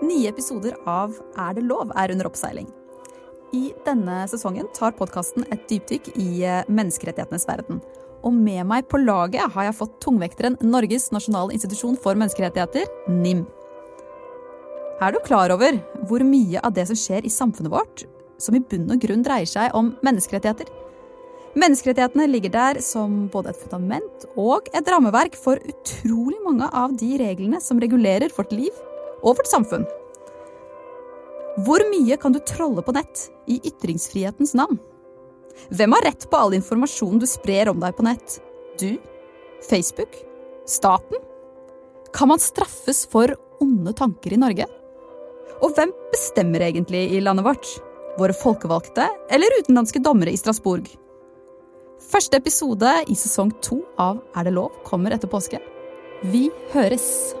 Nye episoder av Er det lov? er under oppseiling. I denne sesongen tar podkasten et dypdykk i eh, menneskerettighetenes verden. Og med meg på laget har jeg fått tungvekteren Norges nasjonale institusjon for menneskerettigheter, NIM. Er du klar over hvor mye av det som skjer i samfunnet vårt, som i bunn og grunn dreier seg om menneskerettigheter? Menneskerettighetene ligger der som både et fundament og et rammeverk for utrolig mange av de reglene som regulerer vårt liv og vårt samfunn. Hvor mye kan du trolle på nett i ytringsfrihetens navn? Hvem har rett på all informasjonen du sprer om deg på nett? Du? Facebook? Staten? Kan man straffes for onde tanker i Norge? Og hvem bestemmer egentlig i landet vårt? Våre folkevalgte eller utenlandske dommere i Strasbourg? Første episode i sesong to av Er det lov kommer etter påske. Vi høres!